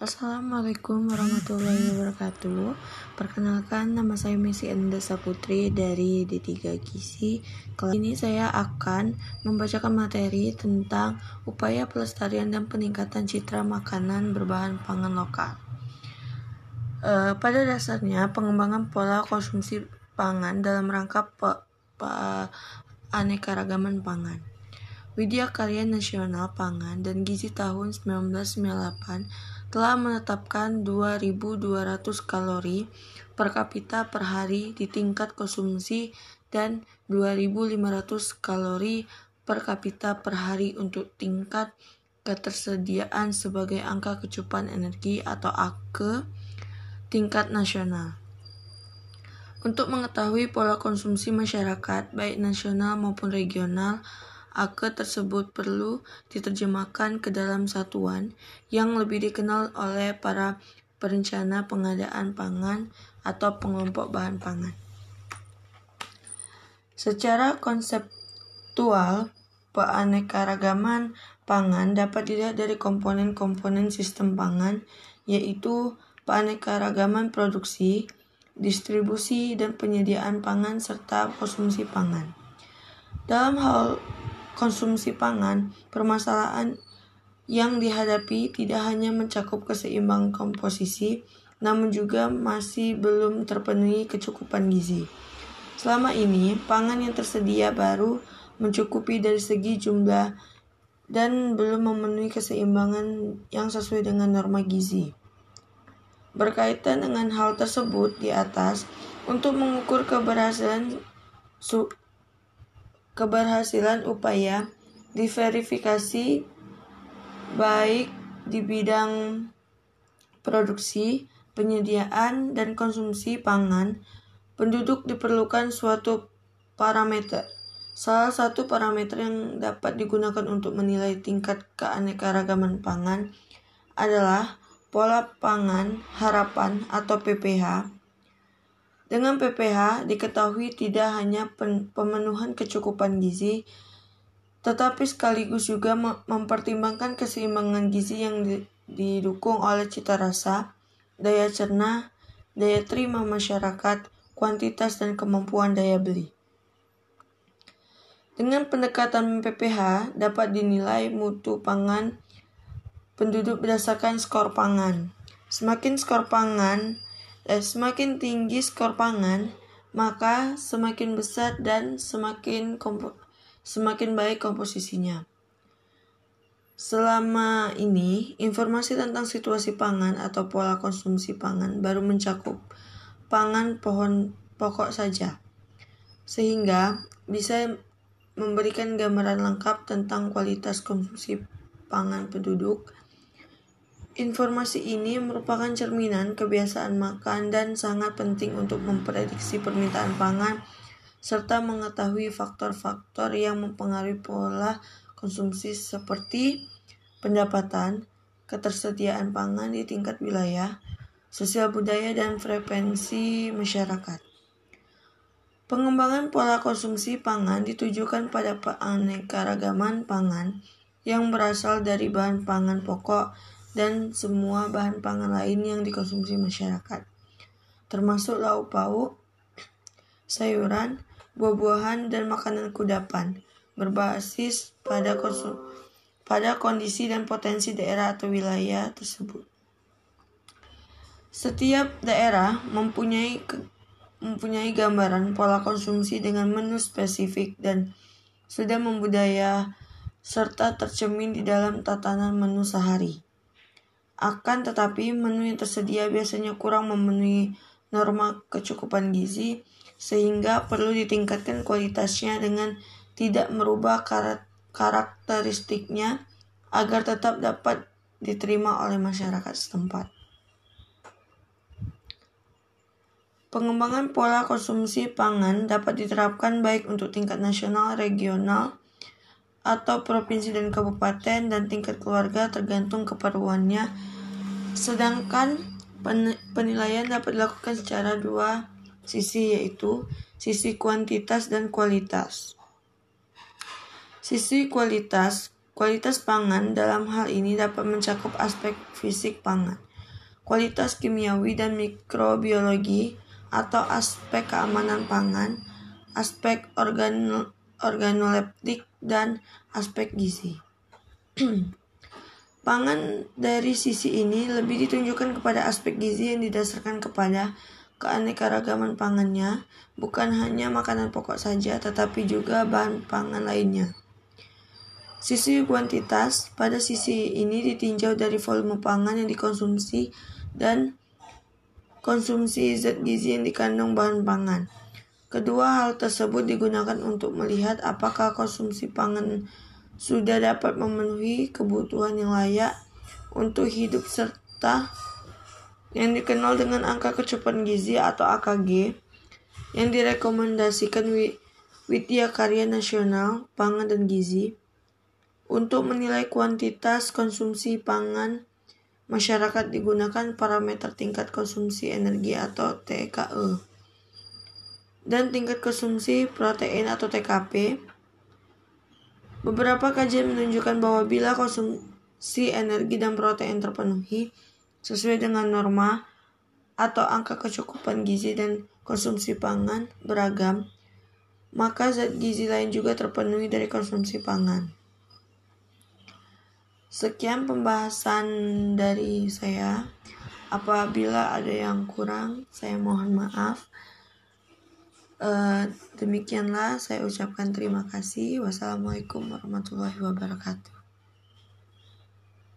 Assalamualaikum warahmatullahi wabarakatuh. Perkenalkan nama saya Messi Enda Saputri dari D3 Gizi Kali ini saya akan membacakan materi tentang upaya pelestarian dan peningkatan citra makanan berbahan pangan lokal. E, Pada dasarnya pengembangan pola konsumsi pangan dalam rangka pe, pe, aneka ragaman pangan. Widya Karya Nasional Pangan dan Gizi tahun 1998 telah menetapkan 2.200 kalori per kapita per hari di tingkat konsumsi dan 2.500 kalori per kapita per hari untuk tingkat ketersediaan sebagai angka kecukupan energi atau AKE tingkat nasional. Untuk mengetahui pola konsumsi masyarakat baik nasional maupun regional, Ake tersebut perlu diterjemahkan ke dalam satuan yang lebih dikenal oleh para perencana pengadaan pangan atau pengelompok bahan pangan. Secara konseptual, keanekaragaman pangan dapat dilihat dari komponen-komponen sistem pangan, yaitu keanekaragaman produksi, distribusi, dan penyediaan pangan serta konsumsi pangan. Dalam hal konsumsi pangan, permasalahan yang dihadapi tidak hanya mencakup keseimbangan komposisi, namun juga masih belum terpenuhi kecukupan gizi. Selama ini, pangan yang tersedia baru mencukupi dari segi jumlah dan belum memenuhi keseimbangan yang sesuai dengan norma gizi. Berkaitan dengan hal tersebut di atas, untuk mengukur keberhasilan keberhasilan upaya diverifikasi baik di bidang produksi, penyediaan, dan konsumsi pangan, penduduk diperlukan suatu parameter. Salah satu parameter yang dapat digunakan untuk menilai tingkat keanekaragaman pangan adalah pola pangan harapan atau PPH dengan PPH diketahui tidak hanya pemenuhan kecukupan gizi, tetapi sekaligus juga mempertimbangkan keseimbangan gizi yang didukung oleh cita rasa, daya cerna, daya terima masyarakat, kuantitas, dan kemampuan daya beli. Dengan pendekatan PPH dapat dinilai mutu pangan penduduk berdasarkan skor pangan. Semakin skor pangan eh, semakin tinggi skor pangan, maka semakin besar dan semakin kompo semakin baik komposisinya. Selama ini, informasi tentang situasi pangan atau pola konsumsi pangan baru mencakup pangan pohon pokok saja, sehingga bisa memberikan gambaran lengkap tentang kualitas konsumsi pangan penduduk Informasi ini merupakan cerminan kebiasaan makan dan sangat penting untuk memprediksi permintaan pangan serta mengetahui faktor-faktor yang mempengaruhi pola konsumsi seperti pendapatan, ketersediaan pangan di tingkat wilayah, sosial budaya, dan frekuensi masyarakat. Pengembangan pola konsumsi pangan ditujukan pada keanekaragaman pangan yang berasal dari bahan pangan pokok dan semua bahan pangan lain yang dikonsumsi masyarakat, termasuk lauk pauk, sayuran, buah-buahan, dan makanan kudapan, berbasis pada pada kondisi dan potensi daerah atau wilayah tersebut. Setiap daerah mempunyai mempunyai gambaran pola konsumsi dengan menu spesifik dan sudah membudaya serta tercermin di dalam tatanan menu sehari. Akan tetapi, menu yang tersedia biasanya kurang memenuhi norma kecukupan gizi, sehingga perlu ditingkatkan kualitasnya dengan tidak merubah karakteristiknya agar tetap dapat diterima oleh masyarakat setempat. Pengembangan pola konsumsi pangan dapat diterapkan baik untuk tingkat nasional, regional, atau provinsi dan kabupaten dan tingkat keluarga tergantung keperluannya. Sedangkan penilaian dapat dilakukan secara dua sisi yaitu sisi kuantitas dan kualitas. Sisi kualitas, kualitas pangan dalam hal ini dapat mencakup aspek fisik pangan, kualitas kimiawi dan mikrobiologi atau aspek keamanan pangan, aspek organ organoleptik dan aspek gizi. Pangan dari sisi ini lebih ditunjukkan kepada aspek gizi yang didasarkan kepada keanekaragaman pangannya, bukan hanya makanan pokok saja, tetapi juga bahan pangan lainnya. Sisi kuantitas, pada sisi ini ditinjau dari volume pangan yang dikonsumsi dan konsumsi zat gizi yang dikandung bahan pangan. Kedua hal tersebut digunakan untuk melihat apakah konsumsi pangan sudah dapat memenuhi kebutuhan yang layak untuk hidup serta yang dikenal dengan angka kecukupan gizi atau AKG yang direkomendasikan Widya Karya Nasional Pangan dan Gizi untuk menilai kuantitas konsumsi pangan masyarakat digunakan parameter tingkat konsumsi energi atau TKE dan tingkat konsumsi protein atau TKP Beberapa kajian menunjukkan bahwa bila konsumsi energi dan protein terpenuhi sesuai dengan norma atau angka kecukupan gizi dan konsumsi pangan beragam, maka zat gizi lain juga terpenuhi dari konsumsi pangan. Sekian pembahasan dari saya. Apabila ada yang kurang, saya mohon maaf. Uh, demikianlah saya ucapkan terima kasih. Wassalamualaikum warahmatullahi wabarakatuh.